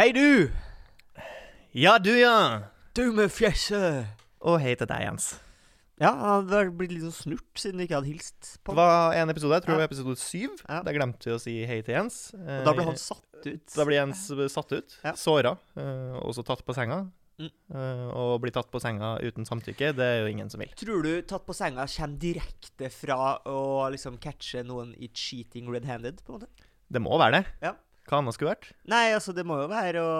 Hei, du! Ja, du, ja. Du med fjeset! Og hei til deg, Jens. Ja, han har blitt litt sånn snurt siden du ikke hadde hilst på Det ham. var en episode, jeg tror det var episode syv. Ja. Der glemte vi å si hei til Jens. Og da ble Eh, han satt ut. Da ble Jens satt ut, Ja. såra, og så tatt på senga. Mm. Å og bli tatt på senga uten samtykke, det er jo ingen som vil. Tror du Tatt på senga kommer direkte fra å liksom catche noen i cheating red-handed? på en måte? Det må være det. Ja. Hva annet skulle vært? Nei, altså, det må jo være å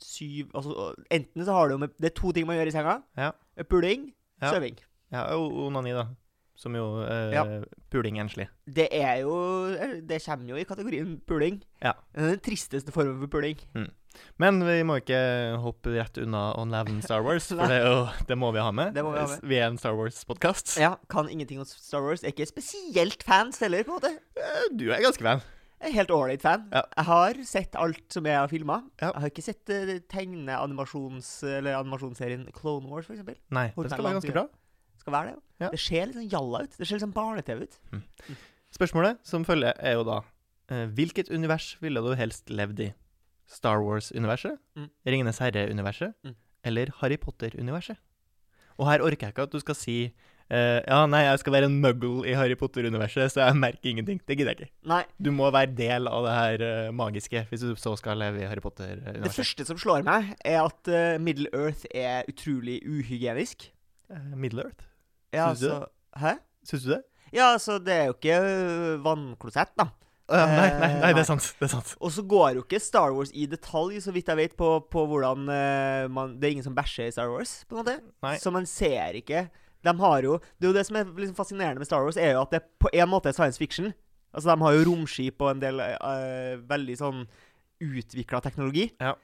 syv Altså, enten så har du jo med Det er to ting man gjør i senga. Ja. Puling, Ja. søving. Ja, og onani, da. Som jo eh, Ja. puling enslig. Det er jo Det kommer jo i kategorien puling. Ja. Den tristeste formen for puling. Men vi må ikke hoppe rett unna å nevne Star Wars, for det, jo, det må vi ha med. Det må vi ha med. Vi er en Star Wars-podkast. Ja, Kan ingenting om Star Wars. Er ikke spesielt fans heller, på en måte. Du er ganske fan. Jeg er helt ålreit fan. Ja. Jeg har sett alt som er av filmer. Ja. Jeg har ikke sett uh, animasjonsserien Clone Wars, for eksempel. Nei, Hotel det skal være ganske bra. Skal være det. Ja. Det ser litt sånn jalla ut. Det ser litt sånn barne-TV ut. Spørsmålet som følger, er jo da eh, Hvilket univers ville du helst levd i? Star Wars-universet? Mm. Ringenes herre-universet? Mm. Eller Harry Potter-universet? Og her orker jeg ikke at du skal si eh, Ja, nei, jeg skal være en muggle i Harry Potter-universet, så jeg merker ingenting. Det gidder jeg ikke. Nei. Du må være del av det her uh, magiske hvis du så skal leve i Harry Potter-universet. Det første som slår meg, er at uh, Middle Earth er utrolig uhygienisk. Uh, Middle Earth? Ja, Syns du altså Hæ? Syns du det? Ja, altså, det er jo ikke vannklosett, da. Uh, nei, nei, nei, det er sant. Det er sant. Og så går jo ikke Star Wars i detalj, så vidt jeg vet, på, på hvordan man Det er ingen som bæsjer i Star Wars, på en måte. Nei. Så man ser ikke De har jo Det er jo det som er liksom fascinerende med Star Wars, er jo at det på en måte er science fiction. Altså, de har jo romskip og en del uh, veldig sånn utvikla teknologi. Ja.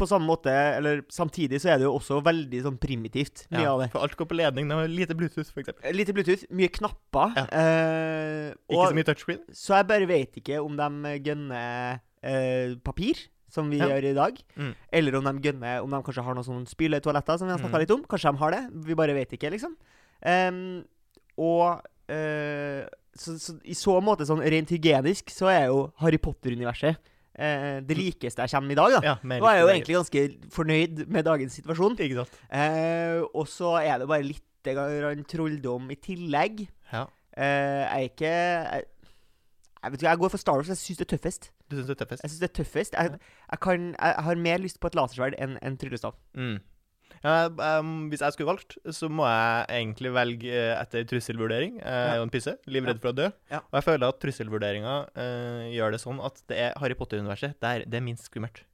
På samme måte, eller samtidig, så er det jo også veldig sånn primitivt, mye Ja, av det. for alt går på ledning. Det lite Bluetooth, for eksempel. Lite Bluetooth, mye knapper. Ja. Uh, Ikke så mye touchscreen. Så jeg bare vet ikke om de gønner uh, papir, som vi Ja. gjør i dag. Mm. Eller om de gønner Om de kanskje har noen sånne spyletoaletter, som vi har snakka Mm. litt om. Kanskje de har det. Vi bare vet ikke, liksom. Um, og uh, så, så i så måte, sånn rent hygienisk, så er jo Harry Potter-universet eh, det likeste jeg kommer i dag, da. Ja, Nå er jeg jo egentlig ganske fornøyd med dagens situasjon. Ikke sant? Eh, og så er det bare litt trolldom i tillegg. Ja. Eh, jeg er ikke jeg, jeg vet ikke, jeg går for Star Wars. Jeg syns det er tøffest. Du syns det er tøffest? Jeg synes det er tøffest Jeg, jeg, kan, jeg har mer lyst på et lasersverd enn en tryllestav. Mm. Ja, um, hvis jeg skulle valgt, så må jeg egentlig velge eh, etter trusselvurdering. Jeg er jo en pisse, livredd for å dø. Ja. Og jeg føler at trusselvurderinga uh, gjør det sånn at det er Harry Potter-universet det er minst skummelt.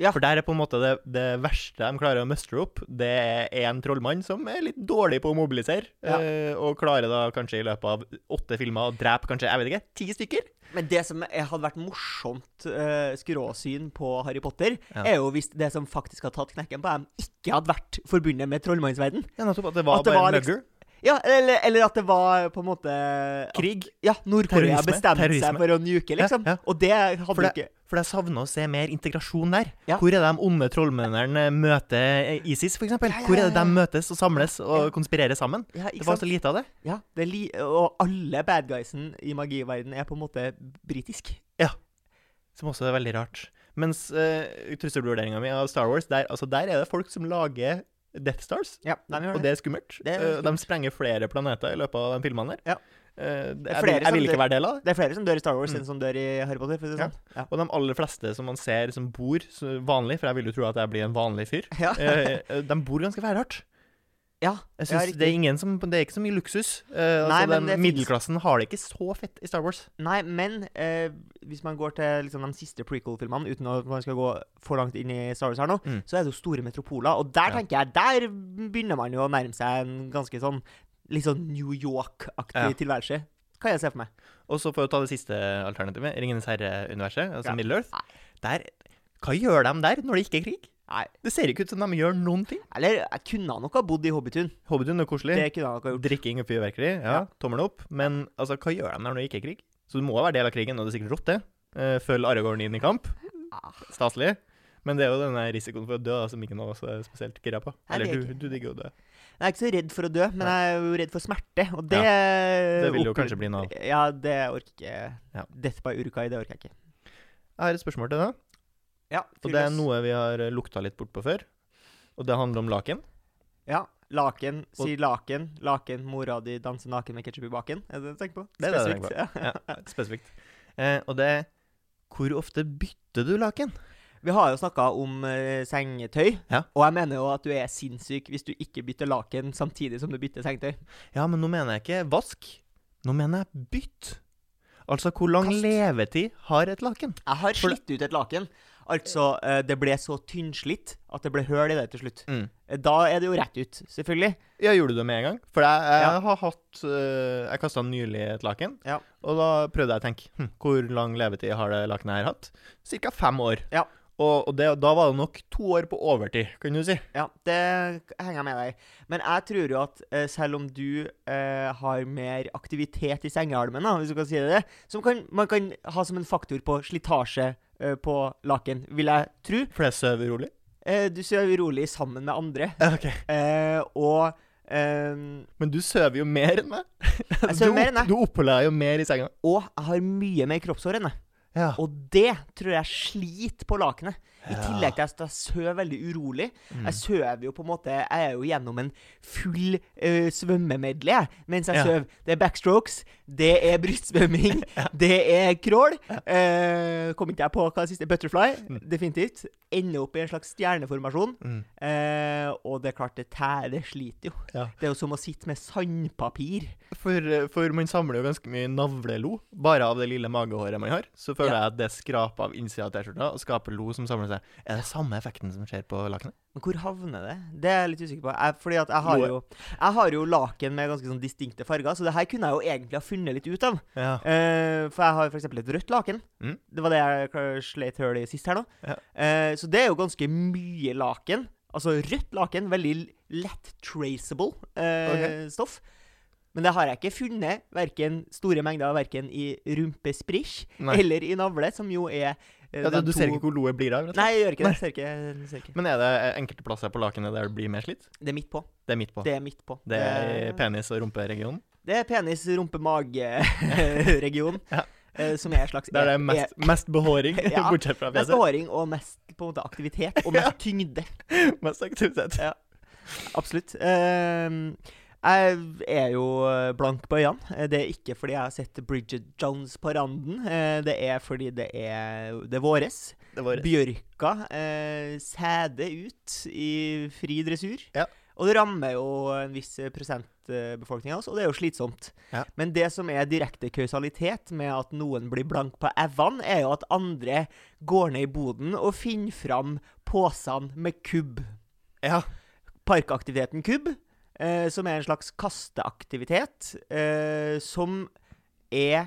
Ja. For der er på en måte det, det verste de klarer å mustre opp, det er en trollmann som er litt dårlig på å mobilisere, Ja. øh, og klarer da kanskje i løpet av åtte filmer å drepe kanskje, jeg vet ikke, ti stykker. Men det som hadde vært morsomt uh, skråsyn på Harry Potter, Ja. er jo hvis det som faktisk hadde tatt knekken på dem, ikke hadde vært forbundet med trollmannsverden. Ja, nettopp. At det var At det bare var liksom-. Ja, eller, eller at det var på en måte at- Krig. Ja, Nord-Korea bestemte seg for å nuke, liksom. Ja, ja. Og det hadde For det- ikke For jeg savner å se mer integrasjon der. Ja. Hvor er det de onde trollmennene møter ISIS, f.eks.? Ja, Hvor er det de møtes og samles og konspirerer sammen? Det var så lite av det. Ja, det og alle bad guysen i magiverdenen er på en måte britisk. Ja. Som også er veldig rart. Mens uh, trusselvurderinga mi av Star Wars, der, altså, der er det folk som lager Death Stars. Ja, de Og det er skummelt. Det er Eh, de sprenger flere planeter i løpet av de filmene der. Ja. Eh, er jeg, flere vil, jeg vil ikke være del av det. Det er flere som dør i Star Wars Mm. enn som dør i Harry Potter. Si det Ja. sånn. Ja. Og de aller fleste som man ser som bor vanlig, for jeg vil jo tro at jeg blir en vanlig fyr, Ja. eh, eh, de bor ganske værhardt. ja. Jeg synes det, er ingen som, det er ikke så mye luksus. Uh, Nei, altså, den det middelklassen har det ikke så fett i Star Wars. Nei, men uh, hvis man går til liksom, de siste prequel-filmene, uten at man skal gå for langt inn i Star Wars her nå, Mm. så er det jo store metropoler. Og der Ja. tenker jeg, der begynner man jo å nærme seg en ganske sånn litt sånn New York-aktig Ja. tilværelse. Kan jeg se for meg. Og så for å ta det siste alternativet, Ringenes herre-universet, altså Ja. Middle Earth. Der, hva gjør de der når det ikke er krig? Nei. Det ser ikke ut som de gjør noen ting. Eller jeg kunne nok ha bodd i Hobbitun. Hobbitun er koselig. Det kunne han nok ha gjort. Drikking og fyrverkeri, ja, Ja. tommel opp. Men altså, hva gjør de der når det ikke er krig? Så du må jo være del av krigen, og det er sikkert det. Uh, Følg Aragorn inn i kamp. Ah. Staselig. Men det er jo den risikoen for å dø da, som ikke noe er spesielt gira på. Nei, Eller er du, du digger jo å dø. Jeg er ikke så redd for å dø, men jeg er jo redd for smerte. Og det Det vil jo kanskje bli noe av. Ja, det orker ikke Ja. Death by Urkai, det orker jeg ikke. Jeg har et spørsmål til deg. Ja, Og det er noe vi har eh, lukta litt bort på før. Og det handler om laken. Ja. Laken, si laken. Laken, mora di danser naken med ketsjup i baken. Er det det du tenker på? Det er det jeg tenker tenker Ja. Ja, spesifikt. Eh, og det er Hvor ofte bytter du laken? Vi har jo snakka om eh, sengetøy, Ja. og jeg mener jo at du er sinnssyk hvis du ikke bytter laken samtidig som du bytter sengetøy. Ja, men nå mener jeg ikke vask. Nå mener jeg bytt. Altså, hvor lang Kast. levetid har et laken? Jeg har For slitt ut et laken. Altså, eh, det ble så tynnslitt at det ble høl i det til slutt. Mm. Eh, Da er det jo rett ut, selvfølgelig. Ja, gjorde du det med en gang? For jeg, jeg Ja. har hatt øh, Jeg kasta nylig et laken, Ja. og da prøvde jeg å tenke hm, Hvor lang levetid har det lakenet her hatt? Cirka fem år. Ja. Og, og det, da var det nok to år på overtid, kan du si. Ja, det henger jeg med deg i. Men jeg tror jo at eh, selv om du eh, har mer aktivitet i sengehalmen, da, hvis du kan si det, som kan, man kan ha som en faktor på slitasje eh, på laken, vil jeg tro. For jeg sover rolig. Eh, du sover rolig sammen med andre, Ok. eh, og eh, Men du sover jo mer enn meg. Jeg sover mer enn deg. Du oppholder deg jo mer i senga. Og jeg har mye mer kroppshår enn deg. Ja. Og det tror jeg sliter på lakenet. I tillegg til at jeg sover veldig urolig. Mm. Jeg sover jo på en måte Jeg er jo gjennom en full uh, svømmemedley mens jeg Ja. sover. Det er backstrokes, det er brystsvømming, det er crawl. Uh, kom ikke jeg på hva det siste Butterfly. Mm. Definitivt. Ender opp i en slags stjerneformasjon. Mm. Uh, og det er klart, det tærer det sliter jo. Ja. Det er jo som å sitte med sandpapir. For, for man samler jo ganske mye navlelo bare av det lille magehåret man har. Så føler Ja. jeg at det skraper av innsida av T-skjorta og skaper lo som samler seg. Er det samme effekten som skjer på lakenet? Men hvor havner det? Det er jeg litt usikker på. Jeg, fordi at jeg har, jo, jeg har jo laken med ganske sånn distinkte farger, så det her kunne jeg jo egentlig ha funnet litt ut av. Ja. Uh, for jeg har f.eks. et rødt laken. Mm. Det var det jeg sleit høl i sist her nå. Ja. Uh, så det er jo ganske mye laken. Altså rødt laken, veldig lett traceable eh, stoff. Men det har jeg ikke funnet, verken store mengder verken i rumpesprisj eller i navle, som jo er Ja, du, du ser ikke hvor loet blir av? Nei, jeg gjør ikke det. Ser ikke, ser ikke. Men er det enkelte plasser på lakenet der det blir mer slitt? Det er midt på. Det er midt på. Det er midt på. Det er penis- og rumperegionen? Det er penis, rumpe, mage-regionen. Ja. eh, som er en slags Der det er mest, mest behåring, Ja, bortsett fra Mest behåring og mest på en måte aktivitet. Og mest tyngde. Mest aktivitet. Ja. Absolutt. Ehm, jeg er jo blank på øynene. Eh, Det er ikke fordi jeg har sett Bridget Jones på randen. Eh, Det er fordi det er, det er våres. Det våres. Bjørka eh, sæder ut i fri dressur. Ja. Og det rammer jo en viss prosent av oss, og det er jo slitsomt. Ja. Men det som er direkte kausalitet med at noen blir blank på evene, er jo at andre går ned i boden og finner fram posene med kubb. Ja. Parkaktiviteten kubb, eh, som er en slags kasteaktivitet, eh, som er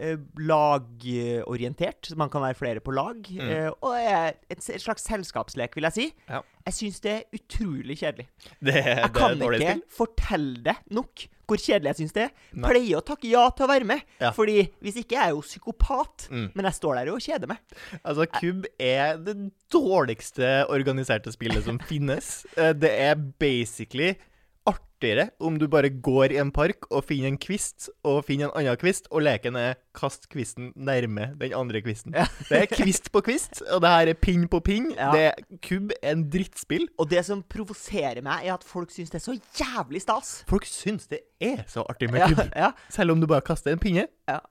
eh, lagorientert, så man kan være flere på lag. Mm. Eh, og er et, et slags selskapslek, vil jeg si. Ja. Jeg syns det er utrolig kjedelig. Det, Jeg det kan ikke fortelle det nok hvor kjedelig jeg syns det er. Pleier å takke ja til å være med, Ja. Fordi hvis ikke jeg er jo psykopat. Mm. Men jeg står der og kjeder meg. Altså, Kubb er det dårligste organiserte spillet som finnes. Eh, Det er basically artigere om du bare går i en park og finner en kvist, og finner en annen kvist, og leken er kast kvisten nærme den andre kvisten. Ja. Det er kvist på kvist, og det her er pinn på pinn. Ja. Det er, er en drittspill. Og det som provoserer meg, er at folk syns det er så jævlig stas. Folk syns det er så artig med Ja, Cube, ja. selv om du bare kaster en pinne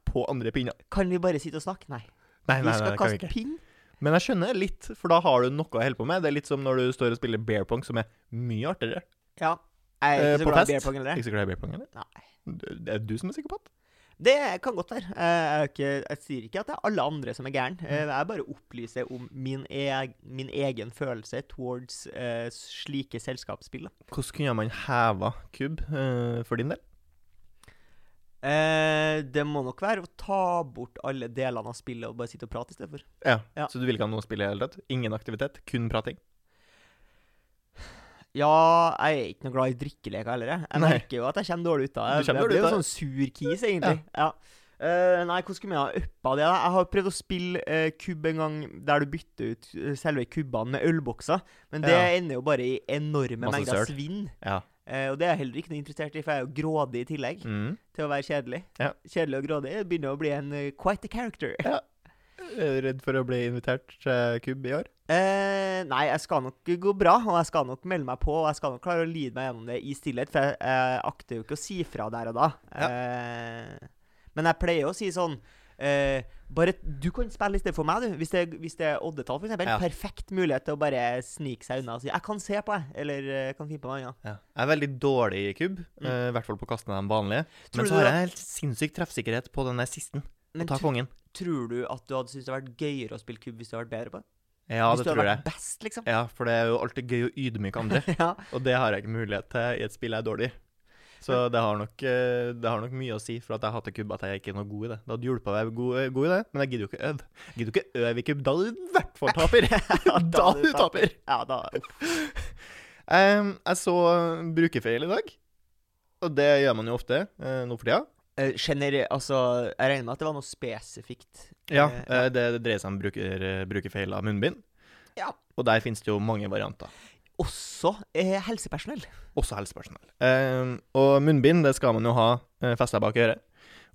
på andre pinner. Kan vi bare sitte og snakke? Nei. Nei, nei, vi nei, skal vi kaste ikke. pinn. Men jeg skjønner litt, for da har du noe å holde på med. Det er litt som når du står og spiller bear pong, som er mye artigere. Ja. Jeg er Eh, ikke så glad i beerpong beer pong heller. Ikke så glad i bear pong, eller? Nei. Det er du som er psykopat? Det kan godt være. Eh, Jeg, er ikke, jeg sier ikke at det er alle andre som er gæren. Eh, Jeg bare opplyser om min, eg, min egen følelse towards uh, slike selskapsspill. Hvordan kunne man heva kubb uh, for din del? Uh, det må nok være å ta bort alle delene av spillet og bare sitte og prate istedenfor. Ja. Ja. Så du vil ikke ha noe spill i det hele tatt? Ingen aktivitet? Kun prating? Ja, jeg er ikke noe glad i drikkeleker heller. Jeg, jeg merker jo at jeg kommer dårlig ut av det. Jeg dårlig blir jo sånn sur kis, egentlig. Ja. Eh, nei, hvordan skulle vi ha uppa det? da? Jeg har prøvd å spille uh, kubb en gang der du bytter ut eh, selve kubbene med ølbokser. Men det Ja. ender jo bare i enorme Masse mengder svinn. Ja. Uh, og det er jeg heller ikke noe interessert i, for jeg er jo grådig i tillegg Mm. til å være kjedelig. Ja. Kjedelig og grådig begynner å bli en uh, quite a character. Ja. Er du redd for å bli invitert til kubb i år? Eh, nei, jeg skal nok gå bra, og jeg skal nok melde meg på. Og jeg skal nok klare å lide meg gjennom det i stillhet, for jeg, eh, akter jo ikke å si fra der og da. Eh, men jeg pleier å si sånn eh, Bare Du kan spille i stedet for meg, du. Hvis det, hvis det er oddetall, f.eks. Ja. Perfekt mulighet til å bare snike seg unna og si 'Jeg kan se på', jeg. Eller eh, 'Jeg kan finne på noe annet'. Ja. Jeg er veldig dårlig i kubb, Mm. eh, i hvert fall på å kaste de vanlige. Tror Men så har jeg helt sinnssyk treffsikkerhet på den der sisten. Men Ta kongen. Tror du at du hadde syntes det hadde vært gøyere å spille kubb hvis du hadde vært bedre på det? Ja, hvis det du hadde tror jeg. vært best, liksom? Ja, for det er jo alltid gøy å ydmyke andre, ja. og det har jeg ikke mulighet til i et spill jeg er dårlig i. Så det har, nok, eh, det har nok mye å si for at jeg hater kubb, at jeg ikke er noe god i det. Det hadde hjulpet å være god, god i det, men jeg gidder jo ikke øve. Gidder jo ikke øve i kubb. Da er du i hvert fall taper. da er du taper. Ja, da um, jeg så brukerfeil i dag, og det gjør man jo ofte uh, nå for tida. Eh, gener- altså, jeg regner med at det var noe spesifikt. Ja, Eh, eh, det, det dreier seg om bruker, eh, brukerfeil av munnbind. Ja. Og der finnes det jo mange varianter. Også eh, helsepersonell. Også helsepersonell. Eh, og munnbind det skal man jo ha eh, festa bak øret.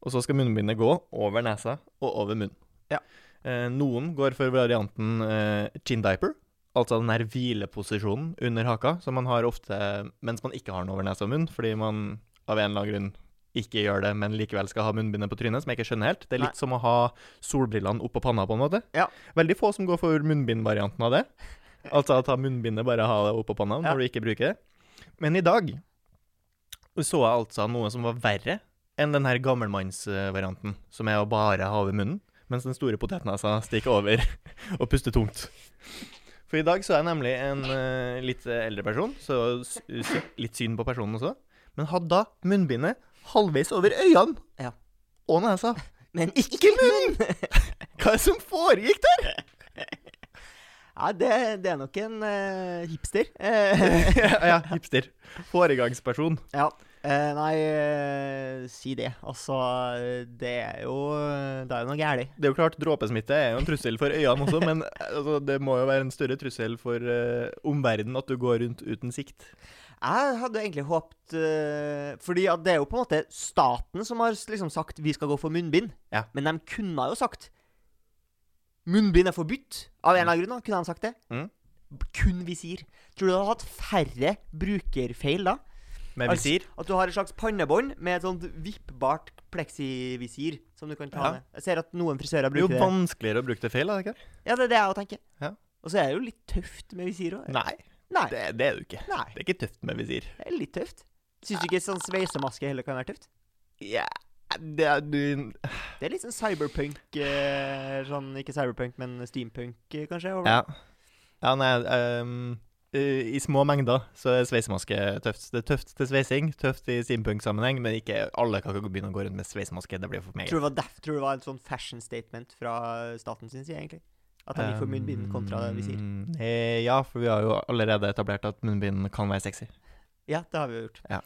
Og så skal munnbindet gå over nesa og over munnen. Ja. Eh, noen går for varianten eh, chin diaper, altså den her hvileposisjonen under haka, som man har ofte mens man ikke har den over nesa og munn, fordi man av en eller annen grunn ikke gjør det, men likevel skal ha munnbindet på trynet, som jeg ikke skjønner helt. Det er litt som å ha solbrillene oppå panna, på en måte. Ja. Veldig få som går for munnbindvarianten av det. Altså å ta munnbindet, bare ha det oppå panna Ja. når du ikke bruker det. Men i dag så jeg altså noe som var verre enn den her gammelmannsvarianten, som er å bare ha over munnen, mens den store potetnesa stikker over og puster tungt. For i dag så er jeg nemlig en uh, litt eldre person, så litt syn på personen også, men hadde da munnbindet halvveis over øynene Ja. og nesa. Men ikke munnen! Hva er det som foregikk der? ja, det, det er nok en uh, hipster. Ja, ja, hipster. Foregangsperson. ja. Uh, nei, uh, si det. Altså, det er jo Det er jo noe galt. Det er jo klart, Dråpesmitte er jo en trussel for øynene også, men altså, det må jo være en større trussel for omverdenen at du går rundt uten sikt. Jeg hadde egentlig håpet uh, Fordi det er jo på en måte staten som har liksom sagt vi skal gå for munnbind. Ja. Men de kunne jo sagt munnbind er forbudt. Av en eller annen grunn kunne de sagt det. Mm. Kun visir. Tror du du hadde hatt færre brukerfeil da? Med Altså, visir. At du har et slags pannebånd med et sånt vippbart pleksivisir som du kan ta Ja. med. Jeg ser at noen frisører bruker Det er jo vanskeligere å bruke det feil, er det ikke? Ja, det er det jeg tenker. Ja. Og så er det jo litt tøft med visir òg. Nei, det, det er det jo ikke. Nei. Det er ikke tøft med visir. Det er litt tøft. Syns du ikke sånn sveisemaske heller kan være tøft? Ja, det er du Det er litt sånn cyberpunk eh, Sånn, ikke cyberpunk, men steampunk, eh, kanskje? over- Ja. ja nei, eh, I små mengder så er sveisemaske tøft. Det er tøft til sveising, tøft i steampunk-sammenheng, men ikke alle kan ikke begynne å gå rundt med sveisemaske. Det blir for meg. Tror du det var tror det var et sånn fashion statement fra staten sin side, egentlig? At de gikk for munnbind kontra det Um, sier. ja, for vi har jo allerede etablert at munnbind kan være sexy. Ja, det har vi jo gjort. Ja.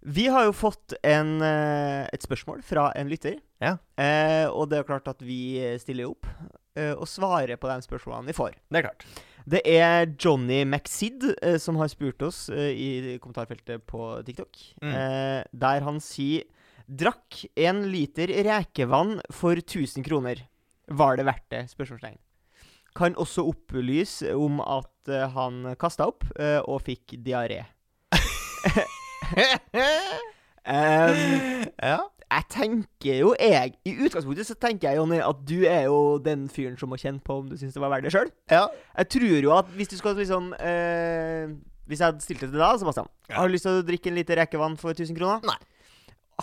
Vi har jo fått en, eh, et spørsmål fra en lytter. Ja. Eh, og det er klart at vi stiller opp eh, og svarer på de spørsmålene vi får. Det er klart. Det er Johnny McSid eh, som har spurt oss eh, i kommentarfeltet på TikTok. Mm. Eh, der han sier Drakk en liter rekevann for 1000 kroner. Var det verdt det? Spørsmålstegn. Kan også opplyse om at uh, han kasta opp uh, og fikk diaré. um, ja. jeg tenker jo jeg I utgangspunktet så tenker jeg Jonny, at du er jo den fyren som må kjenne på om du syns det var verdt det sjøl. ja. Jeg tror jo at hvis du skal liksom uh, Hvis jeg hadde stilt det til deg, Sebastian Ja. Har du lyst til å drikke en liter rekevann for 1000 kroner? Nei.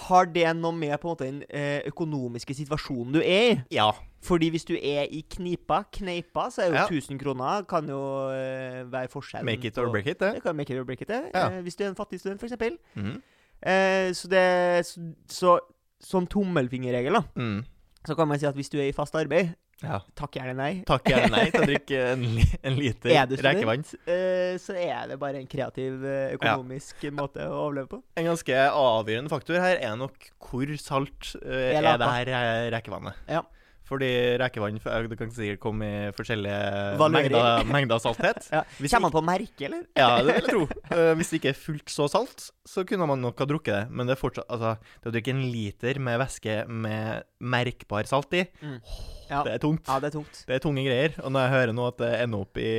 Har det noe med på en måte den økonomiske situasjonen du er i? Ja. Fordi hvis du er i knipa, kneipa, så er jo Ja. 1000 kroner kan jo uh, være forskjellen Make it or break it, det. Det kan make it or break it, det. Ja. Uh, hvis du er en fattig student, eksempel. Mm. Uh, så det så, så Sånn tommelfingerregel, da, Mm. så kan man si at hvis du er i fast arbeid, Ja. takk gjerne nei. Takk gjerne nei til å drikke en, en liter Er rekevann. Uh, så er det bare en kreativ økonomisk økonomisk måte å overleve på. En ganske avgjørende faktor her er nok hvor salt uh, Er det her eh, rekevannet. Ja. Fordi rekevann det du kan sikkert komme i forskjellige mengder, mengder salthet. Ja. Kommer man på merke, eller? Ja, det vil jeg tro. Eh, hvis det ikke er fullt så salt, så kunne man nok ha drukket det. Men det er fortsatt Altså, det å drikke en liter med væske med merkbar salt i, Ja. det er tungt. ja, det er tungt. Det er tunge greier. Og når jeg hører nå at det ender opp i,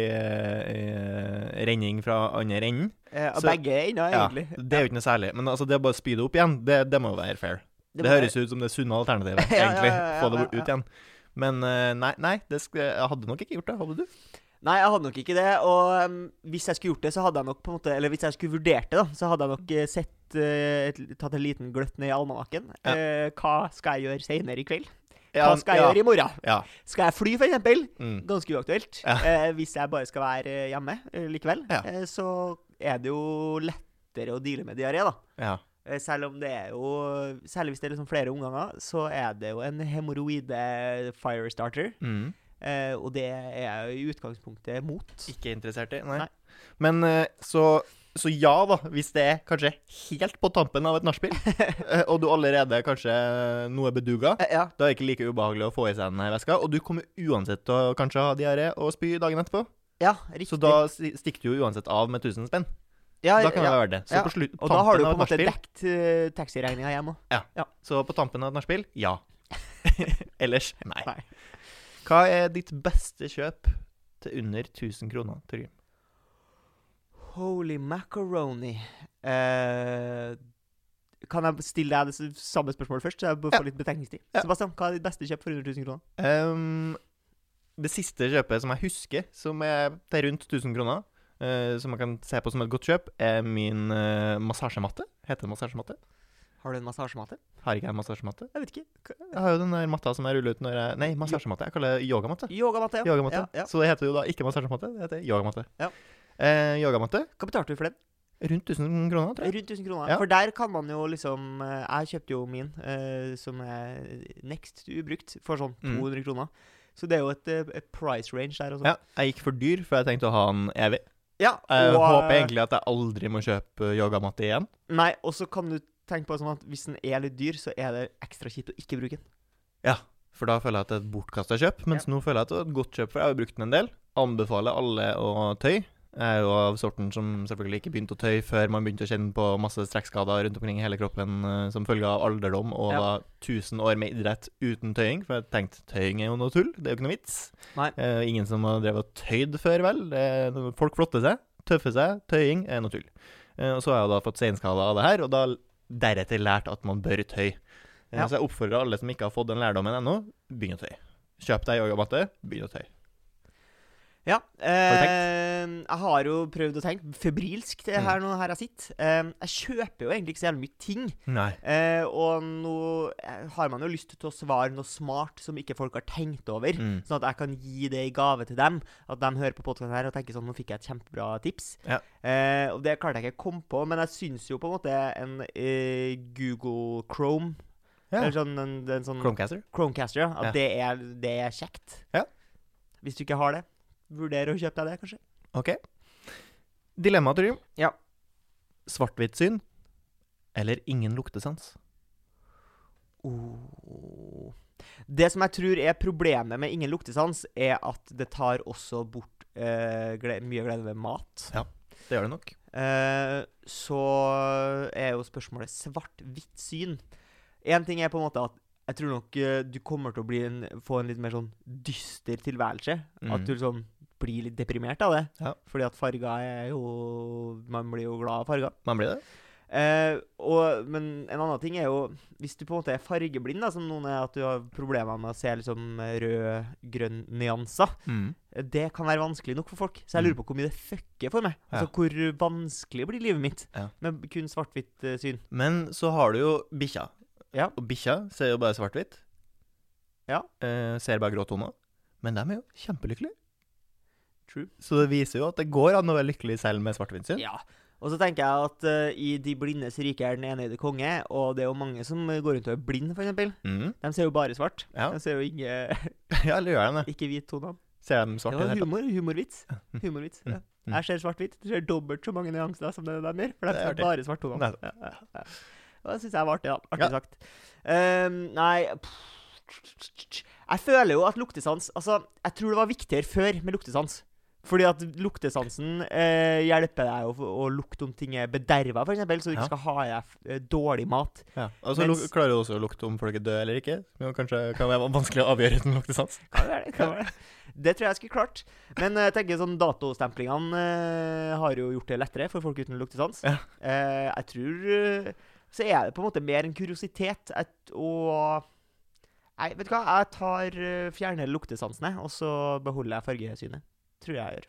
i renning fra andre enden Eh, Så- begge ender, ja. Det er jo ikke noe særlig. Men altså, det å bare spy det opp igjen, det, det må jo være fair. Det, det høres ut som det sunne alternativet, Ja, ja, egentlig. ja, ja, Få det ja, ut igjen. Men eh, nei, nei det skal, jeg hadde nok ikke gjort det. Hadde du? Nei, jeg hadde nok ikke det. Og um, hvis jeg skulle gjort det, så hadde jeg nok på en måte Eller hvis jeg skulle vurdert det, da, så hadde jeg nok eh, sett uh, et, Tatt en liten gløtt ned i almanakken. Ja. Uh, hva skal jeg gjøre senere i kveld? Hva skal jeg ja, gjøre i morgen? Ja. Skal jeg fly, eksempel? Mm. Ganske uaktuelt. Ja. Eh, hvis jeg bare skal være hjemme likevel, Ja. så er det jo lettere å deale med diaré, da. Eh, Selv om det er jo Særlig hvis det er liksom flere omganger, så er det jo en hemoroide firestarter. Mm. Eh, og det er jeg i utgangspunktet mot. Ikke interessert i? Nei. Nei. Men eh, så, så ja, da. Hvis det er kanskje helt på tampen av et nachspiel, eh, og du allerede kanskje nå er beduga, ja. da er det ikke like ubehagelig å få i seg den veska. Og du kommer uansett til å kanskje ha diaré og spy dagen etterpå. ja, riktig. Så da stikker du jo uansett av med 1000 spenn. Ja, Da kan det være det. Så Ja. på slutt, Og da har du på en måte dekt uh, taxiregninga hjem òg. Så på tampen av et nachspiel ja. Ellers nei. Nei. Hva er ditt beste kjøp til under 1000 kroner, Torgrim? Holy macaroni. Eh, kan jeg stille deg det samme spørsmålet først, så jeg får Ja. litt betenkningstid? Ja. Sebastian, hva er ditt beste kjøp for under 1000 kroner? Um, det siste kjøpet som jeg husker, som er til rundt 1000 kroner, eh, som man kan se på som et godt kjøp, er min eh, massasjematte. Heter det massasjematte? Har du en massasjematte? Har ikke jeg massasjematte? Jeg vet ikke. Jeg har jo den der matta som jeg ruller ut når jeg Nei, massasjematte. Jeg kaller det yogamatte. Yogamatte, ja. Yogamatte. Ja, ja. Så det heter jo da ikke massasjematte, det heter yogamatte. Ja. Eh, yogamatte Hva betalte du for den? rundt 1000 kroner, tror jeg. Rundt 1000 kroner. Ja. For der kan man jo liksom eh, Jeg kjøpte jo min, eh, som er next ubrukt, for sånn Mm. 200 kroner. Så det er jo et, eh, et price range der også. Ja, jeg gikk for dyr, for jeg tenkte å ha den evig. Ja, Jeg og, håper eh, egentlig at jeg aldri må kjøpe yogamatte igjen. Nei, og så kan du tenke på sånn at hvis den er litt dyr, så er det ekstra kjipt å ikke bruke den. Ja, for da føler jeg at det er et bortkasta kjøp. Mens nå føler jeg at det er et godt kjøp, for jeg har jo brukt den en del. Anbefaler alle å tøye. Jeg er jo av sorten som selvfølgelig ikke begynte å tøye før man begynte å kjenne på masse strekkskader rundt omkring i hele kroppen eh, som følge av alderdom og Ja. da 1000 år med idrett uten tøying. For jeg tenkte tøying er jo noe tull, det er jo ikke noe vits. Eh, ingen som har drevet og tøyd før, vel. Er, folk flotter seg, tøffer seg. Tøying er noe tull. Eh, og så har jeg da fått seinskader av det her, og da deretter lært at man bør tøye. Eh, Ja. Så jeg oppfordrer alle som ikke har fått den lærdommen ennå, begynn å tøye. Kjøp deg yogamatte, begynn å tøye. Ja. du tenkt? jeg har jo prøvd å tenke febrilsk det Mm. her nå her jeg sitter. Eh, jeg kjøper jo egentlig ikke så jævlig mye ting. Nei. Eh, og nå eh, har man jo lyst til å svare noe smart som ikke folk har tenkt over. Mm. Sånn at jeg kan gi det i gave til dem. At de hører på podkasten her og tenker sånn Nå fikk jeg et kjempebra tips. Ja. Eh, og det klarte jeg ikke å komme på, men jeg syns jo på en måte en eh, Google Chrome Ja. Eller sånn en, en sånn Chromecaster. Chromecaster, ja. At Ja. Det, er, det er kjekt. Ja. Hvis du ikke har det, vurder å kjøpe deg det, kanskje. OK. Dilemma, Trym. Ja. Svart-hvitt-syn eller ingen luktesans? Oh. Det som jeg tror er problemet med ingen luktesans, er at det tar også bort eh, gle mye glede ved mat. Ja, Det gjør det nok. Eh, så er jo spørsmålet svart-hvitt syn. Én ting er på en måte at jeg tror nok eh, du kommer til å bli en, få en litt mer sånn dyster tilværelse. Mm. At du liksom blir litt deprimert av det. Ja. Fordi at farger er jo Man blir jo glad av farger. Man blir det. Eh, og, men en annen ting er jo Hvis du på en måte er fargeblind, da, som noen er at du har problemer med å se liksom rød-grønn nyanser, Mm. det kan være vanskelig nok for folk. Så jeg lurer på hvor mye det fucker for meg. Ja. Altså Hvor vanskelig blir livet mitt Ja. med kun svart-hvitt uh, syn. Men så har du jo bikkja. Ja. Og bikkja ser jo bare svart-hvitt. Ja. Eh, ser bare grå toner. Men de er jo kjempelykkelige. True. Så det viser jo at det går an å være lykkelig selv med svart-hvitt. Ja. Og så tenker jeg at uh, i De blindes rike er den enøyde konge, og det er jo mange som går rundt og er blind, f.eks. Mm. De ser jo bare svart. Ja. De ser jo ikke, ja, eller gjør de det? ikke hvittonene. Ser de svart Ja, humor. Humorvits. Mm. Humorvits. Mm. Ja. Mm. Jeg ser svart-hvitt. Du ser dobbelt så mange nyanser som det de gjør. For de er ser artig. bare svart tone. Ja, ja, ja. Og det syns jeg var artig, da. Artig Ja. sagt. Um, nei pff, Jeg føler jo at luktesans Altså, jeg tror det var viktigere før med luktesans. Fordi at luktesansen eh, hjelper deg å, å lukte om ting er bederva, f.eks., så du ikke Ja. skal ha i deg eh, dårlig mat. Ja. Og så Mens- klarer du også å lukte om folk er døde eller ikke. Men kanskje kan være vanskelig å avgjøre uten luktesans. Kan være det? Kan det, være det? det tror jeg jeg skulle klart. Men eh, jeg tenker sånn datostemplingene eh, har jo gjort det lettere for folk uten luktesans. Ja. Eh, jeg tror eh, Så er det på en måte mer en kuriositet et, og Nei, vet du hva? Jeg tar fjerner luktesansene, og så beholder jeg fargesynet. Tror jeg gjør.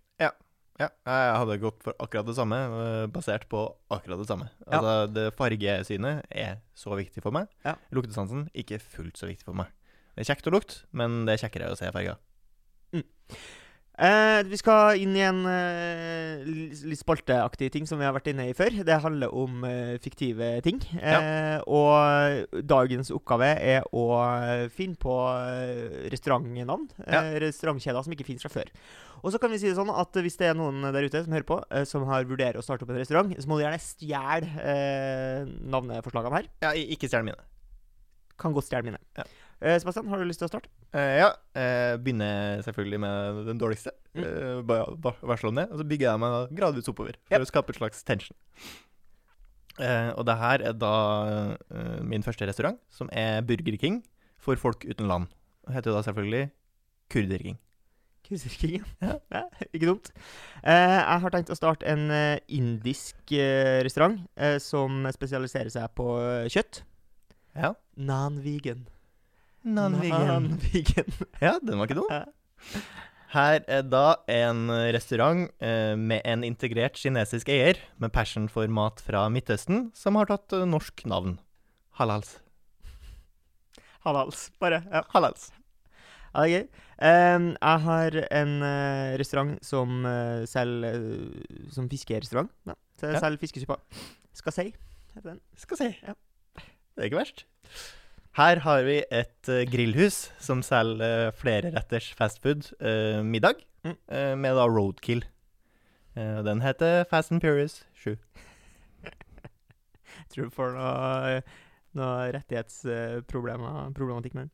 Ja, jeg hadde gått for akkurat det samme, øh, basert på akkurat det samme. Ja. Altså, det Fargesynet er så viktig for meg. Ja. Luktesansen ikke fullt så viktig for meg. Det er kjekt å lukte, men det er kjekkere å se farger. Eh, vi skal inn i en eh, litt spalteaktig ting som vi har vært inne i før. Det handler om eh, fiktive ting. Eh, Og dagens oppgave er å eh, finne på eh, restaurantnavn. Ja. Restaurantkjeder som ikke finnes fra før. Og så kan vi si det sånn at hvis det er noen der ute som hører på, som har vurderer å starte opp en restaurant, så må du gjerne stjele eh, navneforslagene her. Ja, ikke stjel mine. Kan godt stjele mine. Ja. Eh, Sebastian, har du lyst til å starte? Eh, ja, eh, begynner selvfølgelig med den dårligste. Mm. Eh, bare va- varsle om det. Og så bygger jeg meg gradvis oppover for yep. å skape et slags tension. Eh, og det her er da min første restaurant, som er Burger King for folk uten land. Det heter da selvfølgelig Kurder King. Kurder King, Ja. Ja, ikke dumt. Eh, jeg har tenkt å starte en indisk restaurant som spesialiserer seg på kjøtt. Ja. Non-vegan. Non-vegan. Ja, den var ikke dum. Her er da en restaurant eh, med en integrert kinesisk eier med passion for mat fra Midtøsten, som har tatt eh, norsk navn. Halals. Halals. Bare. Ja. Halals. ja, det er gøy. Jeg har en eh, restaurant som selger Som fiskerestaurant. Ja, selger Ja. selger fiskesupper. Skal si, heter den. Skal si. Ja. Det er ikke verst. Her har vi et uh, grillhus som selger uh, flereretters fastfood uh, middag, Mm. uh, med da roadkill. Uh, den heter Fast and Furious 7. Tror du får noe, noe rettighetsproblematikk problematikk med den.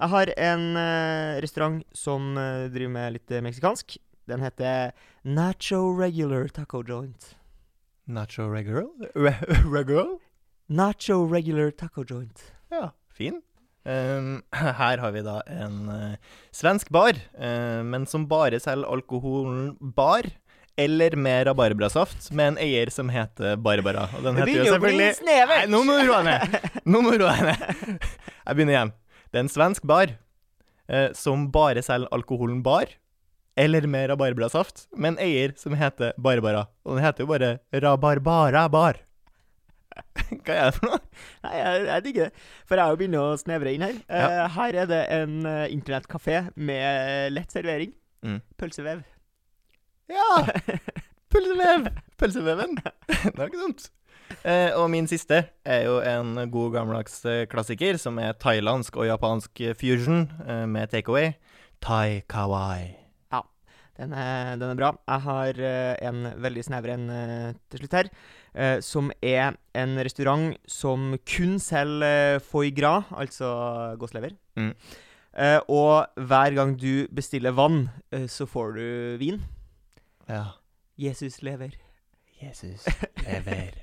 Jeg har en eh, restaurant som eh, driver med litt eh, meksikansk. Den heter Nacho Regular Taco Joint. Nacho regular? Re regular? Nacho Regular Taco Joint. Ja, fin. Um, her har vi da en uh, svensk bar, uh, men som bare selger alkoholen bar. Eller med rabarbrasaft, med en eier som heter Barbara. Og den heter jo selvfølgelig! Nei, nå må du roe ned! Nå må du roe ned. Jeg begynner igjen. Det er en svensk bar uh, som bare selger alkoholen bar. Eller med rabarbrasaft, med en eier som heter Barbara. Og den heter jo bare Rabarbara bar. Hva er det for noe? Nei, jeg, jeg digger det. For jeg har jo begynt å snevre inn her. Eh, her er det en uh, internettkafé med lett servering. Mm. Pølsevev. Ja! Pølsevev! Pølseveven. Det er ikke dumt. Eh, og min siste er jo en god gammeldags eh, klassiker, som er thailandsk og japansk fusion eh, med takeaway. Thai kawaii. Den er, den er bra. Jeg har uh, en veldig snever en uh, til slutt her. Eh, som er en restaurant som kun selger uh, foie gras, altså gåslever. Mm. Eh, og hver gang du bestiller vann, eh, så får du vin. Ja. Jesus lever. Jesus lever.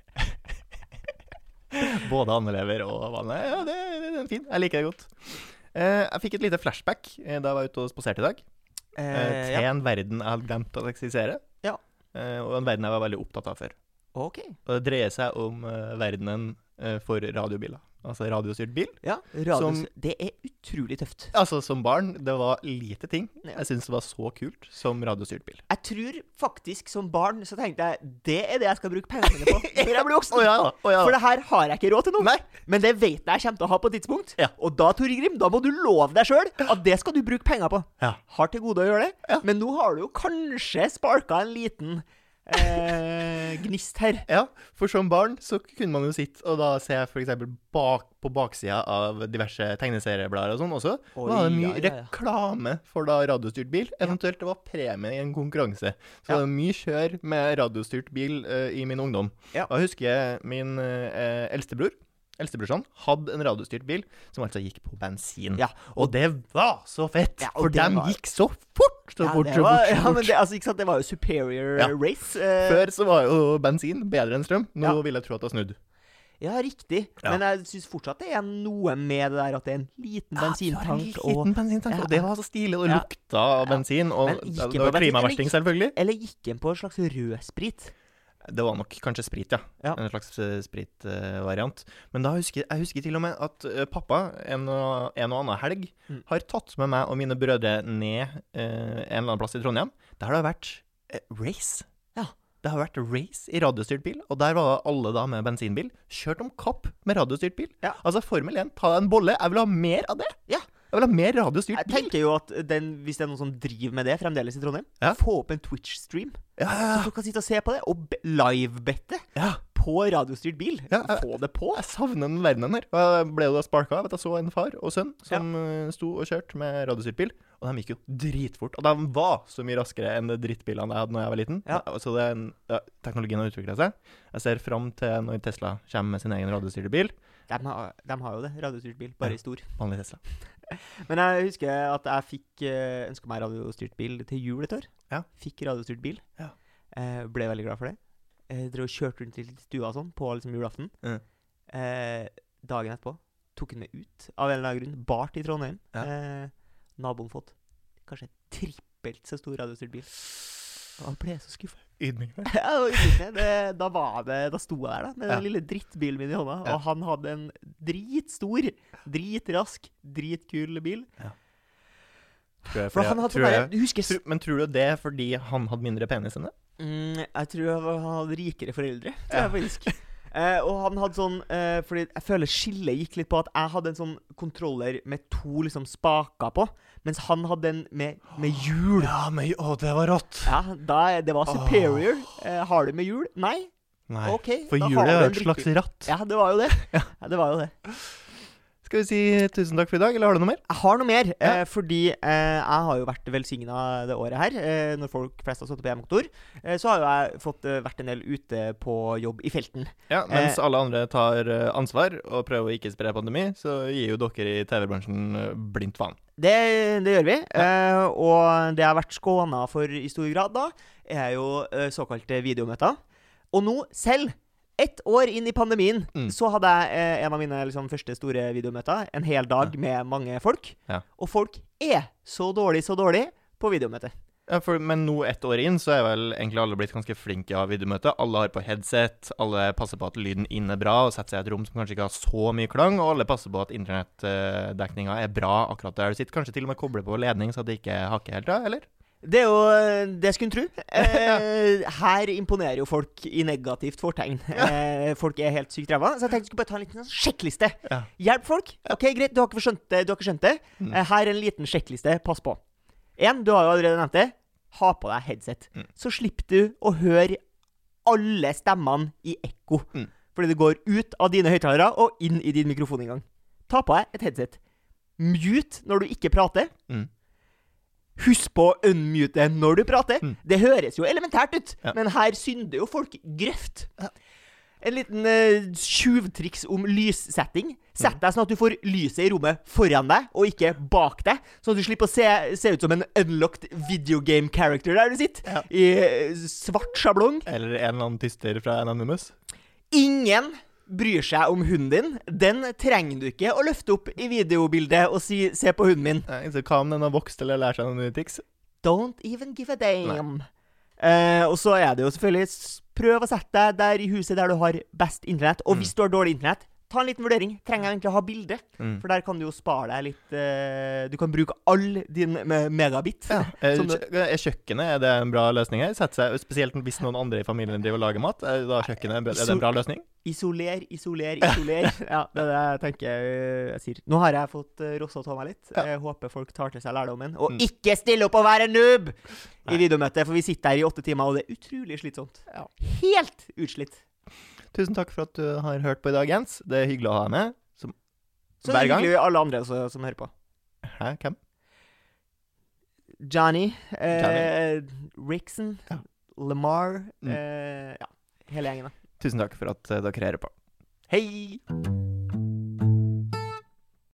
Både andelever og vannet. Ja, det, det, er fin. Jeg liker det godt. Eh, jeg fikk et lite flashback eh, da jeg var ute og spaserte i dag. eh, Eh, til ja. en verden jeg hadde glemt å eksistere. Ja. Eh, og en verden jeg var veldig opptatt av før. OK. Og det dreier seg om uh, verdenen uh, for radiobiler. Altså radiostyrt bil. Ja, radios. Som- Det er utrolig tøft. Altså, som barn, det var lite ting Ja. jeg syntes var så kult som radiostyrt bil. Jeg tror faktisk som barn så tenkte jeg det er det jeg skal bruke pengene mine på når jeg blir voksen. oh, ja da. Å ja For det her har jeg ikke råd til nå. Nei. Men det vet jeg jeg kommer til å ha på et tidspunkt. Ja. Og da, Tore Grim, da må du love deg sjøl at det skal du bruke penger på. Ja. Har til gode å gjøre det. Ja. Men nå har du jo kanskje sparka en liten eh, gnist her. Ja, for som barn så kunne man jo sitte og da se f.eks. bak på baksida av diverse tegneserieblader og sånn også. Oi, Da var det mye ja, ja, ja. reklame for da radiostyrt bil. Eventuelt det var premie i en konkurranse. Så det var mye kjør med radiostyrt bil eh, i min ungdom. Ja. husker jeg min eh, eldstebror. Eldstebrorsan, hadde en radiostyrt bil som altså gikk på bensin. Ja, Og det var så fett! Ja, for de var- gikk så fort! Så Ja, fort, så var, fort, så ja, men det, altså, ikke sant? det var jo superior Ja. race. eh, Før så var jo bensin bedre enn strøm. Nå vil jeg tro at det har snudd. Ja, riktig. Ja. Men jeg syns fortsatt det er noe med det der at det er en liten bensintank Ja, og liten bensintank, Ja. og det var så stilig. Og det lukta bensin. Og det var klimaversting, selvfølgelig. Eller gikk en på en slags rødsprit. Det var nok kanskje sprit, ja. Ja. En slags eh, spritvariant. Men da husker jeg husker til og med at eh, pappa en og, en og annen helg Mm. har tatt med meg og mine brødre ned eh, en eller annen plass i Trondheim. Der har det vært eh, race. Ja. Det har vært race i radiostyrt bil, og der var alle da med bensinbil. Kjørt om kapp med radiostyrt bil. Ja. Altså Formel 1, ta deg en bolle. Jeg vil ha mer av det. Ja. Jeg vil ha mer radiostyrt bil. Jeg tenker jo at den, hvis det er noen som driver med det fremdeles i Trondheim, Ja. få opp en Twitch-stream. Ja, Så folk kan sitte og se på det, og be- livebette ja. på radiostyrt bil. Ja, jeg- Få det på. Jeg savner den verdenen her. Jeg ble jo da sparka at jeg så en far og sønn som eh, sto og kjørte med radiostyrt bil. Og de gikk jo dritfort. Og de var så mye raskere enn de drittbilene jeg hadde da jeg var liten. Ja. Så det ja, teknologien har utvikla seg. Jeg ser fram til når Tesla kommer med sin egen radiostyrte bil. De har, de har jo det. Radiostyrt bil, bare Ja. i stor. Vanlig Tesla. Men jeg husker at jeg fikk uh, ønska meg radiostyrt bil til jul et år. Ja. Fikk radiostyrt bil. Ja. Eh, ble veldig glad for det. Eh, drev og kjørte rundt i stua sånn på liksom julaften. Mm. Eh, dagen etterpå tok han meg ut av en eller annen grunn. Bart i Trondheim. Ja. Eh, naboen fått kanskje trippelt så stor radiostyrt bil. Og han ble så skuffa. Ydmyk. Ja, ydmykende. det, da var det Da sto jeg der, da, med Ja. den lille drittbilen min i hånda. Ja. Og han hadde en dritstor, dritrask, dritkul bil. Tror jeg, For fordi- han hadde tror jeg- husker Tro- Men tror du det er fordi han hadde mindre penis enn det? mm, Jeg tror han hadde rikere foreldre, tror jeg faktisk. Eh, og han hadde sånn eh, Fordi jeg føler skillet gikk litt på at jeg hadde en sånn kontroller med to liksom spaker på, mens han hadde den med, med hjul. Ja, med, Å, det var rått. Ja, da, det var superior. Eh, har du med hjul? Nei? Nei. OK. For da har hjulet du er jo et slags ratt. Ja, det var jo det. Ja, det var jo det. Skal vi si tusen takk for i dag, eller har du noe mer? Jeg har noe mer, Ja. eh, fordi eh, jeg har jo vært velsigna det året her. Eh, når folk flest har sittet på hjemmekontor, eh, så har jo jeg fått eh, vært en del ute på jobb i felten. Ja, Mens Eh. alle andre tar ansvar og prøver å ikke spre pandemi, så gir jo dere i TV-bransjen blindt faen. Det, det gjør vi. Eh, og det jeg har vært skåna for i stor grad da, er jo eh, såkalte videomøter. Og nå, selv ett år inn i pandemien, Mm. så hadde jeg eh, en av mine liksom, første store videomøter. En hel dag med mange folk. Ja. Og folk er så dårlig, så dårlig på videomøte. Ja, for, men nå ett år inn, så er vel egentlig alle blitt ganske flinke av videomøte. Alle har på headset, alle passer på at lyden inne er bra, og setter seg i et rom som kanskje ikke har så mye klang, og alle passer på at internettdekninga er bra akkurat der du sitter. Kanskje til og med kobler på ledning, så at det ikke hakker helt da, eller? Det er jo eh, det skulle en tro. Eh, her imponerer jo folk i negativt fortegn. Eh, folk er helt sykt ræva. Så jeg tenkte jeg skulle bare ta en liten sånn sjekkliste. Hjelp folk. Ok, Greit, du har ikke skjønt det. Du har ikke skjønt det. Mm. Eh, her er en liten sjekkliste. Pass på. En, du har jo allerede nevnt det. Ha på deg headset. Mm. Så slipper du å høre alle stemmene i ekko. Mm. Fordi det går ut av dine høyttalere og inn i din mikrofoninngang. Ta på deg et headset. Mute når du ikke prater. Mm. Husk på å unmute når du prater. Mm. Det høres jo elementært ut, Ja. men her synder jo folk grøft. En liten uh, tjuvtriks om lyssetting. Sett deg sånn at du får lyset i rommet foran deg, og ikke bak deg. Sånn at du slipper å se, se ut som en unlocked videogame character der du sitter. Ja. I eh, svart sjablong. Eller en eller annen tyster fra Anonymous. Ingen bryr seg om hunden din. Den trenger du ikke å løfte opp i videobildet og si 'se på hunden min'. Nei, så hva om den har vokst eller lært seg noen nye triks? Don't even give a damn. Eh, og så er det jo selvfølgelig Prøv å sette deg der i huset der du har best internett. Og Mm. hvis du har dårlig internett, ta en liten vurdering. Trenger jeg egentlig å ha bilde? Mm. For der kan du jo spare deg litt uh, Du kan bruke all din me megabit. Ja. Er, kjø- er kjøkkenet er det en bra løsning her? Seg, Spesielt hvis noen andre i familien driver og lager mat. Er da kjøkkenet er det en bra løsning? Isoler, isoler, isoler. ja, det er det jeg tenker eh, jeg sier. Nå har jeg fått rossa av meg litt. Jeg håper folk tar til seg lærdommen. Og Mm. ikke stille opp og være noob i videomøtet, for vi sitter her i åtte timer, og det er utrolig slitsomt. Ja. Helt utslitt. Tusen takk for at du har hørt på i dag, Jens. Det er hyggelig å ha deg med. Som Så Hver er gang? hyggelig alle andre også, som hører på. Hæ, hvem? Johnny, eh, Rickson. Ja. Lamar Mm. eh, Ja, hele gjengen, da. Tusen takk for at eh, dere hører på. Hei!